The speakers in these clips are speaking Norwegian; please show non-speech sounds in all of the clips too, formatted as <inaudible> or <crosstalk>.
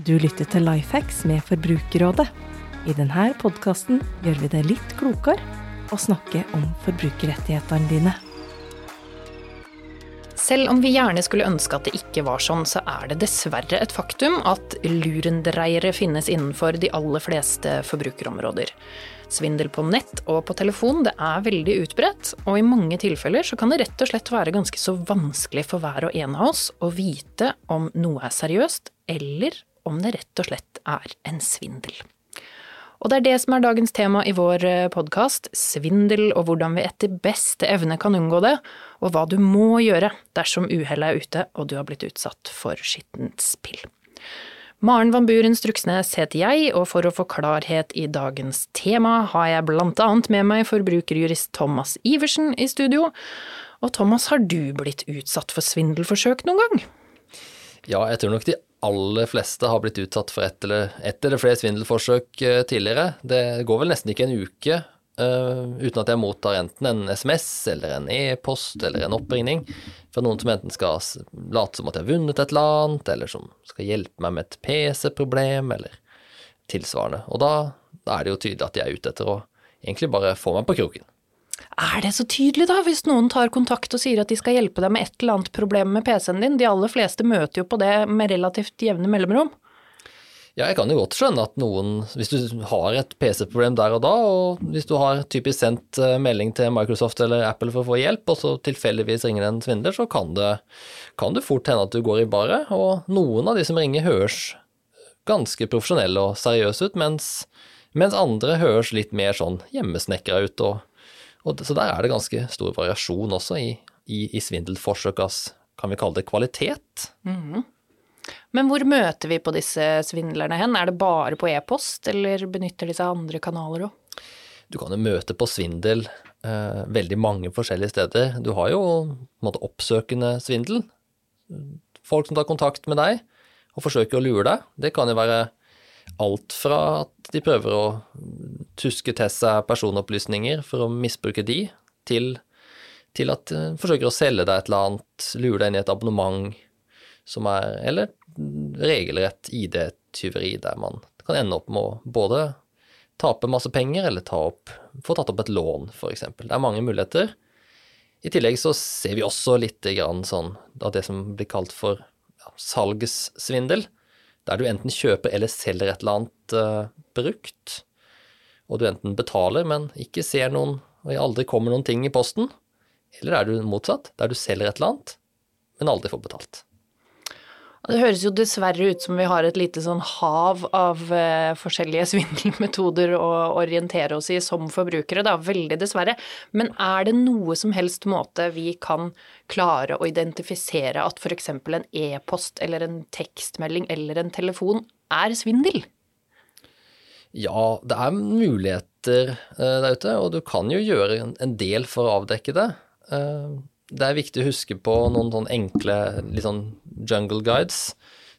Du lytter til Lifehacks med Forbrukerrådet. I denne podkasten gjør vi det litt klokere å snakke om forbrukerrettighetene dine. Selv om vi gjerne skulle ønske at det ikke var sånn, så er det dessverre et faktum at lurendreiere finnes innenfor de aller fleste forbrukerområder. Svindel på nett og på telefon det er veldig utbredt, og i mange tilfeller så kan det rett og slett være ganske så vanskelig for hver og en av oss å vite om noe er seriøst, eller om det rett og slett er en svindel. Og det er det som er dagens tema i vår podkast, svindel og hvordan vi etter beste evne kan unngå det, og hva du må gjøre dersom uhellet er ute og du har blitt utsatt for skittent spill. Maren Van Buren Struksnes heter jeg, og for å få klarhet i dagens tema har jeg blant annet med meg forbrukerjurist Thomas Iversen i studio. Og Thomas, har du blitt utsatt for svindelforsøk noen gang? Ja, jeg tror nok de aller fleste har blitt utsatt for ett eller, et eller flere svindelforsøk eh, tidligere. Det går vel nesten ikke en uke uh, uten at jeg mottar enten en SMS eller en e-post eller en oppringning fra noen som enten skal late som at jeg har vunnet et eller annet, eller som skal hjelpe meg med et PC-problem, eller tilsvarende. Og da, da er det jo tydelig at de er ute etter å egentlig bare få meg på kroken. Er det så tydelig, da, hvis noen tar kontakt og sier at de skal hjelpe deg med et eller annet problem med PC-en din? De aller fleste møter jo på det med relativt jevne mellomrom. Ja, jeg kan jo godt skjønne at noen, hvis du har et PC-problem der og da, og hvis du har typisk sendt eh, melding til Microsoft eller Apple for å få hjelp, og så tilfeldigvis ringer en svindler, så kan det, kan det fort hende at du går i baret. Og noen av de som ringer, høres ganske profesjonelle og seriøse ut, mens, mens andre høres litt mer sånn hjemmesnekra ut. Og, og, så der er det ganske stor variasjon også i, i, i svindelforsøkas, kan vi kalle det, kvalitet. Mm. Men hvor møter vi på disse svindlerne hen? Er det bare på e-post, eller benytter de seg av andre kanaler òg? Du kan jo møte på svindel eh, veldig mange forskjellige steder. Du har jo måte oppsøkende svindel. Folk som tar kontakt med deg og forsøker å lure deg. Det kan jo være alt fra at de prøver å tuske til seg personopplysninger for å misbruke de, til, til at de forsøker å selge deg et eller annet, lure deg inn i et abonnement som er Eller regelrett ID-tyveri, der man kan ende opp med å både tape masse penger eller ta opp, få tatt opp et lån, f.eks. Det er mange muligheter. I tillegg så ser vi også litt sånn av det som blir kalt for ja, salgssvindel, der du enten kjøper eller selger et eller annet uh, brukt, og du enten betaler, men ikke ser noen, og aldri kommer noen ting i posten, eller er du motsatt, der du selger et eller annet, men aldri får betalt. Det høres jo dessverre ut som vi har et lite sånn hav av eh, forskjellige <laughs> svindelmetoder å orientere oss i som forbrukere, da. Veldig dessverre. Men er det noe som helst måte vi kan klare å identifisere at f.eks. en e-post eller en tekstmelding eller en telefon er svindel? Ja, det er muligheter eh, der ute, og du kan jo gjøre en del for å avdekke det. Eh, det er viktig å huske på noen sånn enkle litt sånn jungle guides.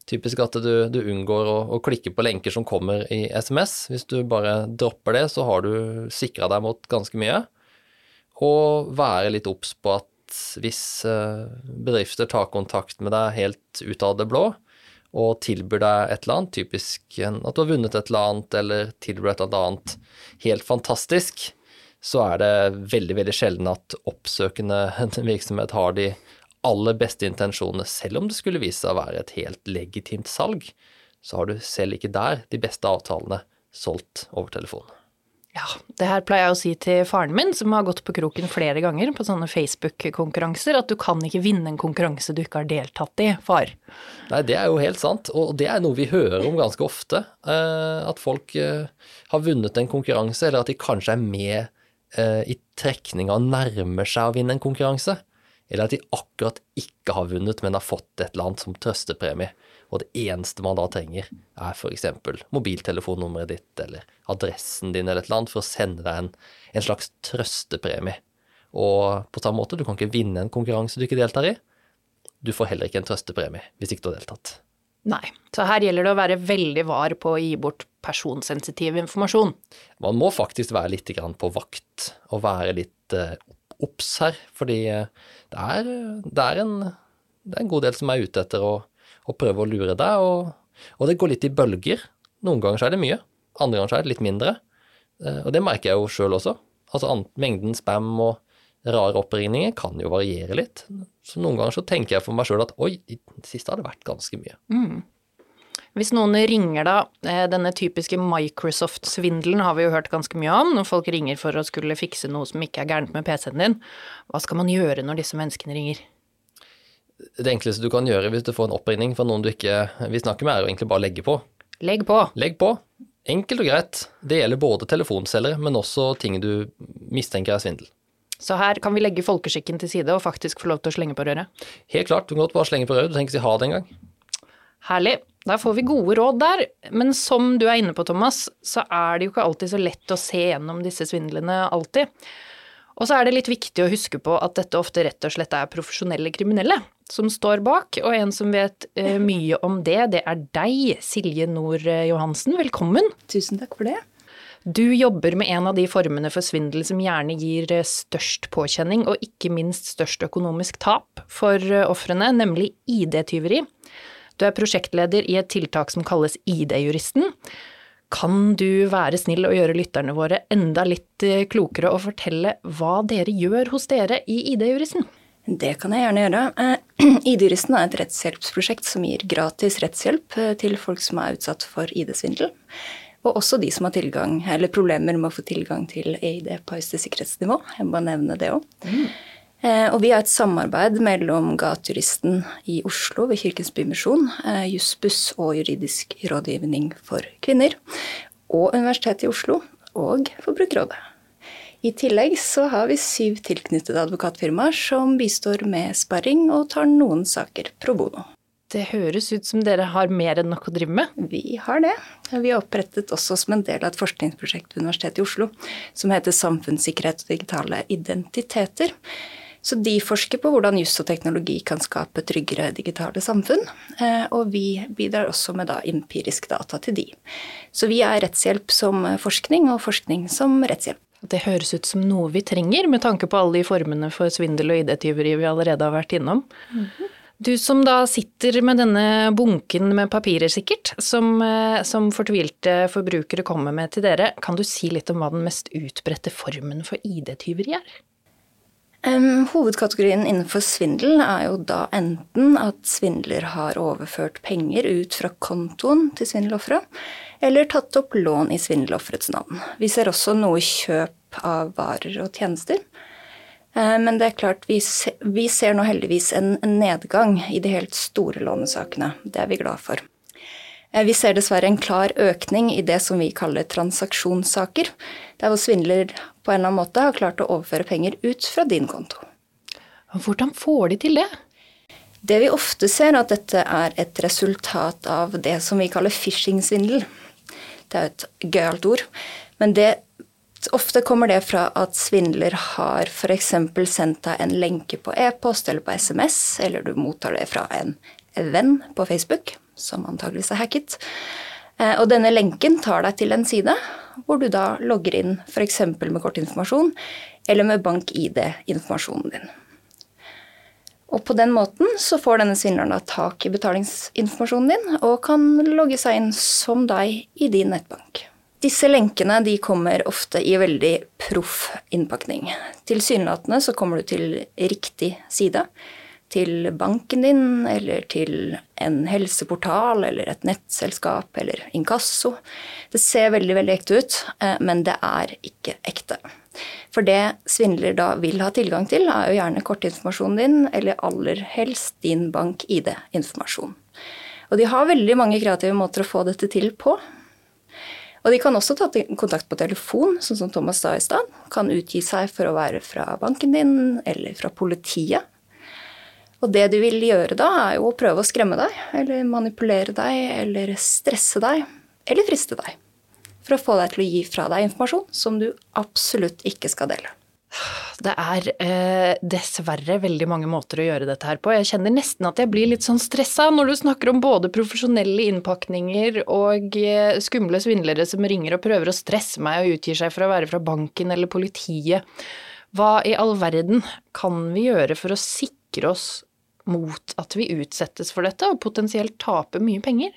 Typisk at du, du unngår å, å, klikke på lenker som kommer i SMS. Hvis du bare dropper det, så har du sikra deg mot ganske mye. Og være litt obs på at hvis eh, bedrifter tar kontakt med deg helt ut av det blå, og tilbyr deg et eller annet, typisk at du har vunnet et eller annet, eller tilbyr et eller annet helt fantastisk, så er det veldig, veldig sjelden at oppsøkende <laughs> virksomhet har de aller beste intensjonene, selv om det skulle vise seg å være et helt legitimt salg, så har du selv ikke der de beste avtalene solgt over telefon. Ja, det her pleier jeg å si til faren min, som har gått på kroken flere ganger på sånne Facebook-konkurranser, at du kan ikke vinne en konkurranse du ikke har deltatt i, far. Nei, det er jo helt sant, og det er noe vi hører om ganske ofte. Eh, at folk eh, har vunnet en konkurranse, eller at de kanskje er med eh, i trekninga nærmer seg å vinne en konkurranse, eller at de akkurat ikke har vunnet, men har fått et eller annet som trøstepremie, og det eneste man da trenger, er f.eks. mobiltelefonnummeret ditt eller adressen din eller et eller annet for å sende deg en, en slags trøstepremie. Og på samme måte, du kan ikke vinne en konkurranse du ikke deltar i. Du får heller ikke en trøstepremie hvis ikke du har deltatt. Nei, så her gjelder det å være veldig var på å gi bort personsensitiv informasjon. Man må faktisk være litt på vakt og være litt eh, obs her, fordi eh, det er, det, er en, det er, en, god del som er ute etter å, å prøve å lure deg. og Og det går litt i bølger. Noen ganger så er det mye, andre ganger så er det litt mindre. Eh, og det merker jeg jo sjøl også. Altså mengden spam og rare oppringninger kan jo variere litt. Så noen ganger så tenker jeg for meg sjøl at oi, i det siste har det vært ganske mye. Mm. Hvis noen ringer da, eh, denne typiske Microsoft-svindelen har vi jo hørt ganske mye om, når folk ringer for å skulle fikse noe som ikke er gærent med PC-en din. Hva skal man gjøre når disse menneskene ringer? Det enkleste du kan gjøre hvis du får en oppringning fra noen du ikke vil snakke med, er jo egentlig bare å legge på. Legg på. Legg på. Enkelt og greit. Det gjelder både telefonselgere, men også ting du mistenker er svindel. Så her kan vi legge folkeskikken til side og faktisk få lov til å slenge på røret? Helt klart. Du kan godt bare slenge på røret. Du trenger ikke si ha det engang. Herlig. Da får vi gode råd der. Men som du er inne på, Thomas, så er det jo ikke alltid så lett å se gjennom disse svindlene alltid. Og så er det litt viktig å huske på at dette ofte rett og slett er profesjonelle kriminelle som står bak, og en som vet uh, mye om det, det er deg, Silje Nord Johansen. Velkommen. Tusen takk for det. Du jobber med en av de formene for svindel som gjerne gir eh, størst påkjenning, og ikke minst størst økonomisk tap for eh, ofrene, nemlig ID-tyveri. Du er prosjektleder i et tiltak som kalles ID-juristen. Kan du være snill og gjøre lytterne våre enda litt klokere og fortelle hva dere gjør hos dere i ID-juristen? Det kan jeg gjerne gjøre. <clears throat> ID-juristen er et rettshjelpsprosjekt som gir gratis rettshjelp eh, til folk som er utsatt for ID-svindel. Og også de som har tilgang, eller problemer med å få tilgang til ID på høyeste sikkerhetsnivå. Jeg må bare nevne det òg. Mm. Eh, og vi har et samarbeid mellom Gatejuristen i Oslo ved Kirkens Bymisjon, eh, Jussbuss og Juridisk rådgivning for kvinner, og Universitetet i Oslo og Forbrukerrådet. I tillegg så har vi syv tilknyttede advokatfirmaer som bistår med sparring og tar noen saker pro bono. Det høres ut som dere har mer enn nok å drive med? Vi har det. Vi har opprettet også som en del av et forskningsprosjekt ved Universitetet i Oslo som heter Samfunnssikkerhet og digitale identiteter. Så de forsker på hvordan juss og teknologi kan skape tryggere digitale samfunn. Eh, og vi bidrar også med da empirisk data til de. Så vi er rettshjelp som forskning, og forskning som rettshjelp. Det høres ut som noe vi trenger, med tanke på alle de formene for svindel og ID-tyveri vi allerede har vært innom. Mm -hmm. Du som da sitter med denne bunken med papirer, sikkert, som, eh, som, fortvilte forbrukere kommer med til dere, kan du si litt om hva den mest utbredte formen for ID-tyveri er? Um, hovedkategorien innenfor svindel er jo da enten at svindler har overført penger ut fra kontoen til svindelofferet, eller tatt opp lån i svindelofferets navn. Vi ser også noe kjøp av varer og tjenester. Eh, men det er klart, vi, ser nå heldigvis en nedgang i de helt store lånesakene. Det er vi glad for. Eh, vi ser dessverre en klar økning i det som vi kaller transaksjonssaker, der hvor svindler på en eller annen måte har klart å overføre penger ut fra din konto. Hvordan får de til det? Det vi ofte ser, er at dette er et resultat av det som vi kaller phishing-svindel. Det er et gøyalt ord. Men det, ofte kommer det fra at svindler har f.eks. sendt deg en lenke på e-post eller på SMS, eller du mottar det fra en venn på Facebook, som antageligvis er hacket. Eh, og denne lenken tar deg til en side hvor du da logger inn f.eks. med kortinformasjon eller med bank-ID-informasjonen din. Og på den måten så får denne svindleren da tak i betalingsinformasjonen din og kan logge seg inn som deg i din nettbank. Disse lenkene de kommer ofte i veldig proff innpakning. Tilsynelatende så kommer du til riktig side. Til banken din, eller til en helseportal, eller et nettselskap, eller inkasso. Det ser veldig, veldig ekte ut, eh, men det er ikke ekte. For det svindler da vil ha tilgang til, er jo gjerne kortinformasjonen din, eller aller helst din bank-ID-informasjon. Og de har veldig mange kreative måter å få dette til på. Og de kan også ta kontakt på telefon, sånn som Thomas sa i stad. Kan utgi seg for å være fra banken din eller fra politiet. Og det de vil gjøre da, er jo å prøve å skremme deg, eller manipulere deg, eller stresse deg, eller friste deg for å få deg til å gi fra deg informasjon som du absolutt ikke skal dele. Det er eh, dessverre veldig mange måter å gjøre dette her på. Jeg kjenner nesten at jeg blir litt sånn stressa når du snakker om både profesjonelle innpakninger og eh, skumle svindlere som ringer og prøver å stresse meg og utgir seg for å være fra banken eller politiet. Hva i all verden kan vi gjøre for å sikre oss mot at vi utsettes for dette og potensielt taper mye penger?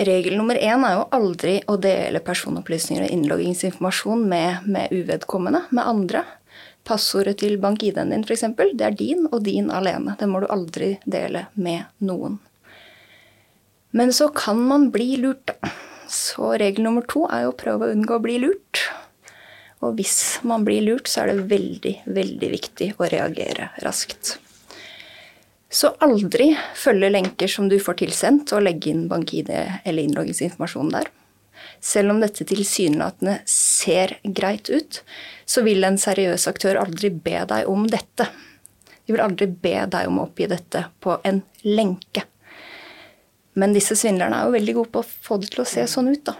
Regel nummer én er jo aldri å dele personopplysninger og innloggingsinformasjon med, med uvedkommende, med andre. Passordet til bank-ID-en din f.eks., det er din og din alene. Det må du aldri dele med noen. Men så kan man bli lurt, da. Så regel nummer to er jo å prøve å unngå å bli lurt. Og hvis man blir lurt, så er det veldig, veldig viktig å reagere raskt. Så aldri følge lenker som du får tilsendt, og legge inn bank-ID eller innloggingsinformasjon der. Selv om dette tilsynelatende ser greit ut, så vil en seriøs aktør aldri be deg om dette. De vil aldri be deg om å oppgi dette på en lenke. Men disse svindlerne er jo veldig gode på å få det til å se sånn ut, da.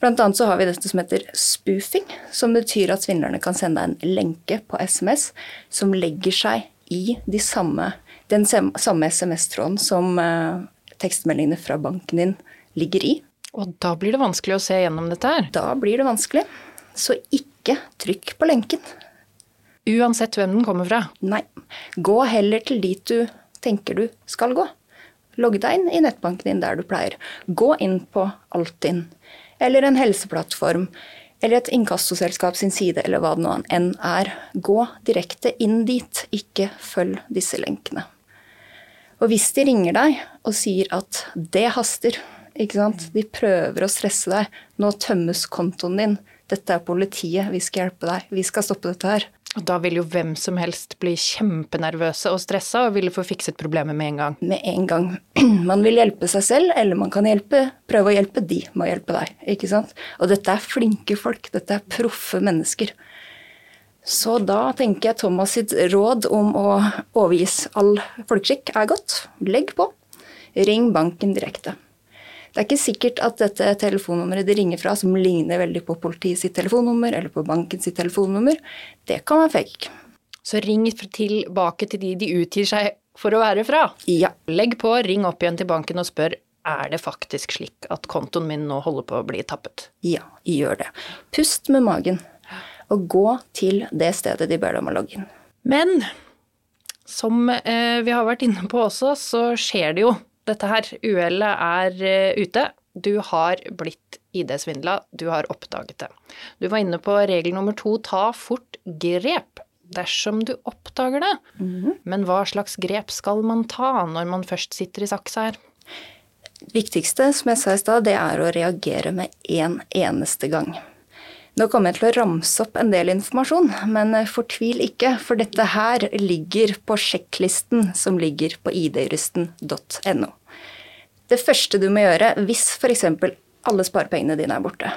Blant annet så har vi dette som heter spoofing, som betyr at svindlerne kan sende deg en lenke på SMS som legger seg i de samme, den samme SMS-tråden som uh, tekstmeldingene fra banken din ligger i. Og da blir det vanskelig å se gjennom dette her? Da blir det vanskelig. Så ikke trykk på lenken. Uansett hvem den kommer fra? Nei. Gå heller til dit du tenker du skal gå. Logg deg inn i nettbanken din der du pleier. Gå inn på Altinn. Eller en helseplattform. Eller et inkassoselskap sin side, eller hva det nå enn er. Gå direkte inn dit. Ikke følg disse lenkene. Og hvis de ringer deg og sier at det haster, ikke sant? de prøver å stresse deg, nå tømmes kontoen din, dette er politiet, vi skal hjelpe deg, vi skal stoppe dette her. Og da vil jo hvem som helst bli kjempenervøse og stressa og ville få fikset problemet med en gang. Med en gang. <clears throat> Man vil hjelpe seg selv, eller man kan hjelpe, prøve å hjelpe de med å hjelpe deg. ikke sant? Og dette er flinke folk. Dette er proffe mennesker. Så da tenker jeg Thomas sitt råd om å overgis all folkeskikk er godt. Legg på. Ring banken direkte. Det er ikke sikkert at dette telefonnummeret de ringer fra, som ligner veldig på politiet sitt telefonnummer eller på banken sitt telefonnummer, det kan være fake. Så ring tilbake til de de utgir seg for å være fra. Ja. Legg på, ring opp igjen til banken og spør er det faktisk slik at kontoen min nå holder på å bli tappet. Ja, gjør det. Pust med magen, og gå til det stedet de ber deg om å logge inn. Men som eh, vi har vært inne på også, så skjer det jo dette her. Uhellet er eh, ute. Du har blitt ID-svindla, du har oppdaget det. Du var inne på regel nummer to, ta fort grep dersom du oppdager det. Mm. Men hva slags grep skal man ta når man først sitter i saksa her? Det viktigste, som jeg sa i stad, det er å reagere med en eneste gang. Nå kommer jeg til å ramse opp en del informasjon, men fortvil ikke, for dette her ligger på sjekklisten som ligger på idjuristen.no. Det første du må gjøre hvis f.eks. alle sparepengene dine er borte,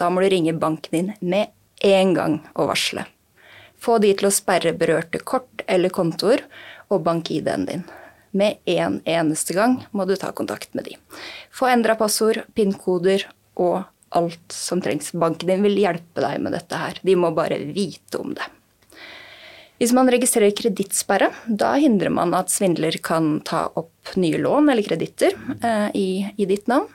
da må du ringe banken din med en gang og varsle. Få de til å sperre berørte kort eller kontoer og bank-ID-en din. Med en eneste gang må du ta kontakt med de. Få endra passord, PIN-koder og alt som trengs. Banken din vil hjelpe deg med dette her. De må bare vite om det. Hvis man registrerer kredittsperre, da hindrer man at svindler kan ta opp nye lån eller kreditter eh, i, i, ditt navn.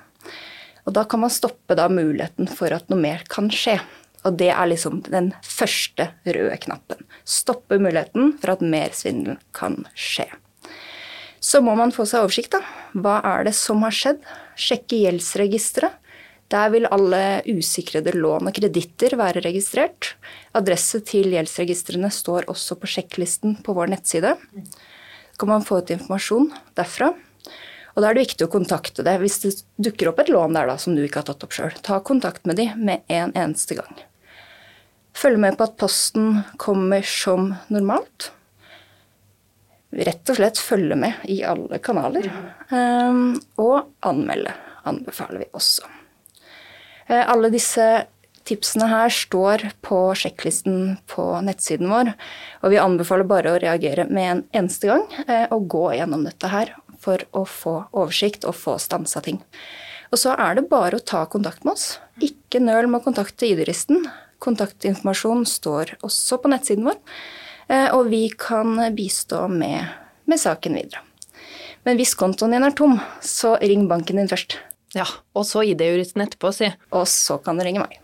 Og da kan man stoppe da muligheten for at noe mer kan skje. Og det er liksom den første røde knappen. Stoppe muligheten for at mer svindel kan skje. Så må man få seg oversikt, da. Hva er det som har skjedd? Sjekke gjeldsregisteret. Der vil alle usikrede lån og kreditter være registrert. Adresse til gjeldsregistrene står også på sjekklisten på vår nettside. Så kan man få ut informasjon derfra. Og da er det viktig å kontakte det hvis det dukker opp et lån der da, som du ikke har tatt opp sjøl. Ta kontakt med de med en eneste gang. Følg med på at posten kommer som normalt. Rett og slett følge med i alle kanaler. Um, og anmelde anbefaler vi også. Eh, alle disse tipsene her står på sjekklisten på nettsiden vår. Og vi anbefaler bare å reagere med en eneste gang eh, og gå gjennom dette her for å få oversikt og få stansa ting. Og så er det bare å ta kontakt med oss. Ikke nøl med å kontakte ID-listen. Kontaktinformasjon står også på nettsiden vår. Eh, og vi kan bistå med, med saken videre. Men hvis kontoen din er tom, så ring banken din først. Ja, og så ID-juristen etterpå, si. Og så kan du ringe meg.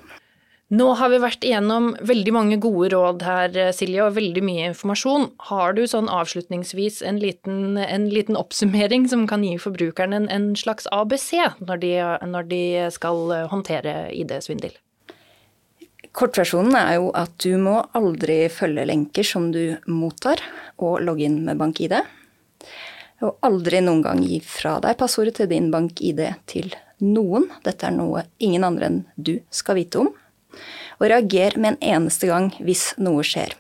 Nå har vi vært igjennom veldig mange gode råd her, Silje, og veldig mye informasjon. Har du sånn avslutningsvis en liten, en liten oppsummering som kan gi forbrukeren en, en slags ABC når de, når de skal håndtere ID-svindel? Kortversjonen er jo at du må aldri følge lenker som du mottar, og logge inn med bank-ID. Og aldri noen gang gi fra deg passordet til din bank-ID til noen. Dette er noe ingen andre enn du skal vite om og reager med en eneste gang hvis noe skjer.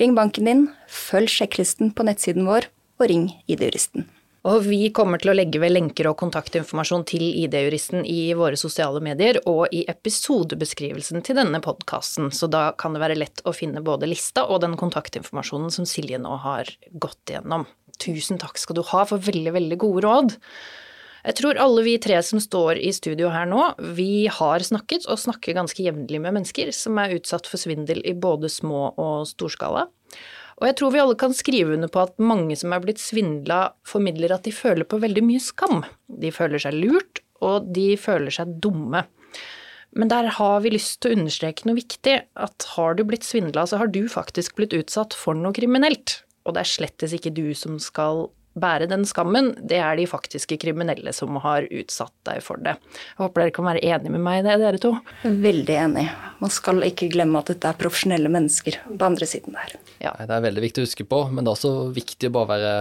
Ring banken din, følg sjekklisten på nettsiden vår, og ring ID-juristen. Og vi kommer til å legge ved lenker og kontaktinformasjon til ID-juristen i våre sosiale medier og i episodebeskrivelsen til denne podkasten, så da kan det være lett å finne både lista og den kontaktinformasjonen som Silje nå har gått igjennom. Tusen takk skal du ha for veldig, veldig gode råd. Jeg tror alle vi tre som står i studio her nå, vi har snakket og snakker ganske jevnlig med mennesker som er utsatt for svindel i både små og storskala. Og jeg tror vi alle kan skrive under på at mange som er blitt svindla, formidler at de føler på veldig mye skam. De føler seg lurt, og de føler seg dumme. Men der har vi lyst til å understreke noe viktig, at har du blitt svindla, så har du faktisk blitt utsatt for noe kriminelt. Og det er slettes ikke du som skal bære den skammen, det er de faktiske kriminelle som har utsatt deg for det. Jeg håper dere kan være enige med meg i det, dere to. Veldig enig. Man skal ikke glemme at dette er profesjonelle mennesker på andre siden der. Ja. Det er veldig viktig å huske på, men det er også viktig å bare være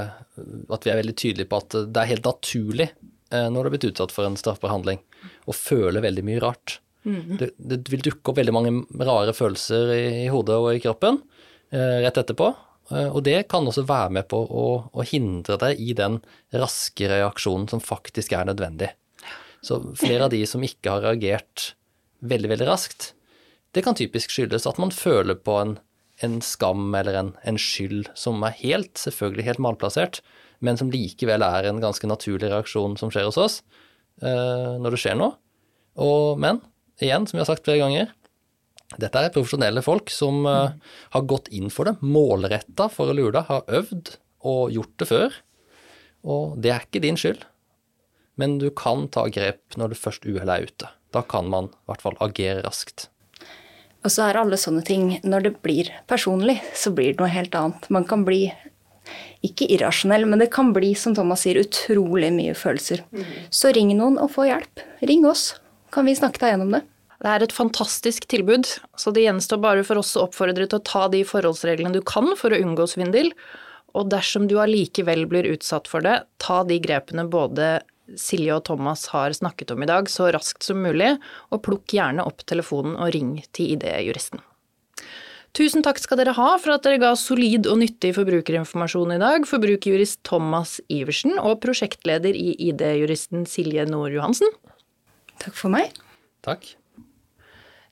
at vi er veldig tydelige på at det er helt naturlig eh, når du har blitt utsatt for en straffbar handling, å føle veldig mye rart. Mm. Det, det, vil dukke opp veldig mange rare følelser i, i hodet og i kroppen eh, rett etterpå. Eh, og det kan også være med på å, å, hindre deg i den raske reaksjonen som faktisk er nødvendig. Så flere av de som ikke har reagert veldig, veldig raskt, det kan typisk skyldes at man føler på en, en skam eller en, en, skyld som er helt, selvfølgelig helt malplassert, men som likevel er en ganske naturlig reaksjon som skjer hos oss uh, når det skjer noe. Og, men igjen, som vi har sagt flere ganger, dette er profesjonelle folk som mm. har gått inn for det, målretta for å lure deg, har øvd og gjort det før. Og det er ikke din skyld, men du kan ta grep når det først uhellet er ute. Da kan man i hvert fall agere raskt. Og så er alle sånne ting Når det blir personlig, så blir det noe helt annet. Man kan bli ikke irrasjonell, men det kan bli, som Thomas sier, utrolig mye følelser. Mm. Så ring noen og få hjelp. Ring oss. Kan vi snakke deg gjennom det? Det er et fantastisk tilbud, så det gjenstår bare for oss å oppfordre til å ta de forholdsreglene du kan for å unngå svindel. Og dersom du allikevel blir utsatt for det, ta de grepene både Silje og Thomas har snakket om i dag, så raskt som mulig, og plukk gjerne opp telefonen og ring til ID-juristen. Tusen takk skal dere ha for at dere ga solid og nyttig forbrukerinformasjon i dag, forbrukerjurist Thomas Iversen og prosjektleder i ID-juristen Silje Nord Johansen. Takk for meg. Takk.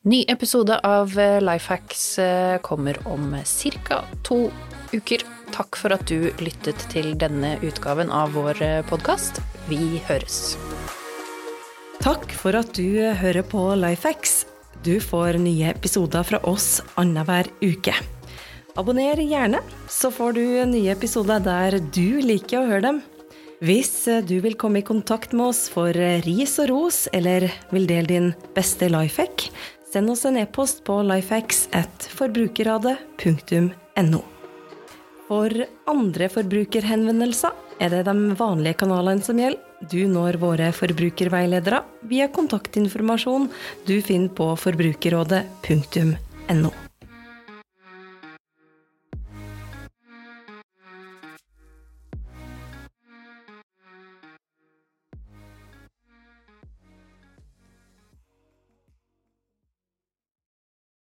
Ny episode av eh, Lifehacks eh, kommer om ca. to uker. Takk for at du lyttet til denne utgaven av vår eh, podkast. Vi høres. Takk for at du hører på Lifehacks. Du får nye episoder fra oss annenhver uke. Abonner gjerne, så får du nye episoder der du liker å høre dem. Hvis du vil komme i kontakt med oss for ris og ros, eller vil dele din beste life hack, Send oss en e-post på lifehacks.forbrukerradet.no. For andre forbrukerhenvendelser er det de vanlige kanalene som gjelder. Du når våre forbrukerveiledere via kontaktinformasjon du finner på forbrukerrådet.no.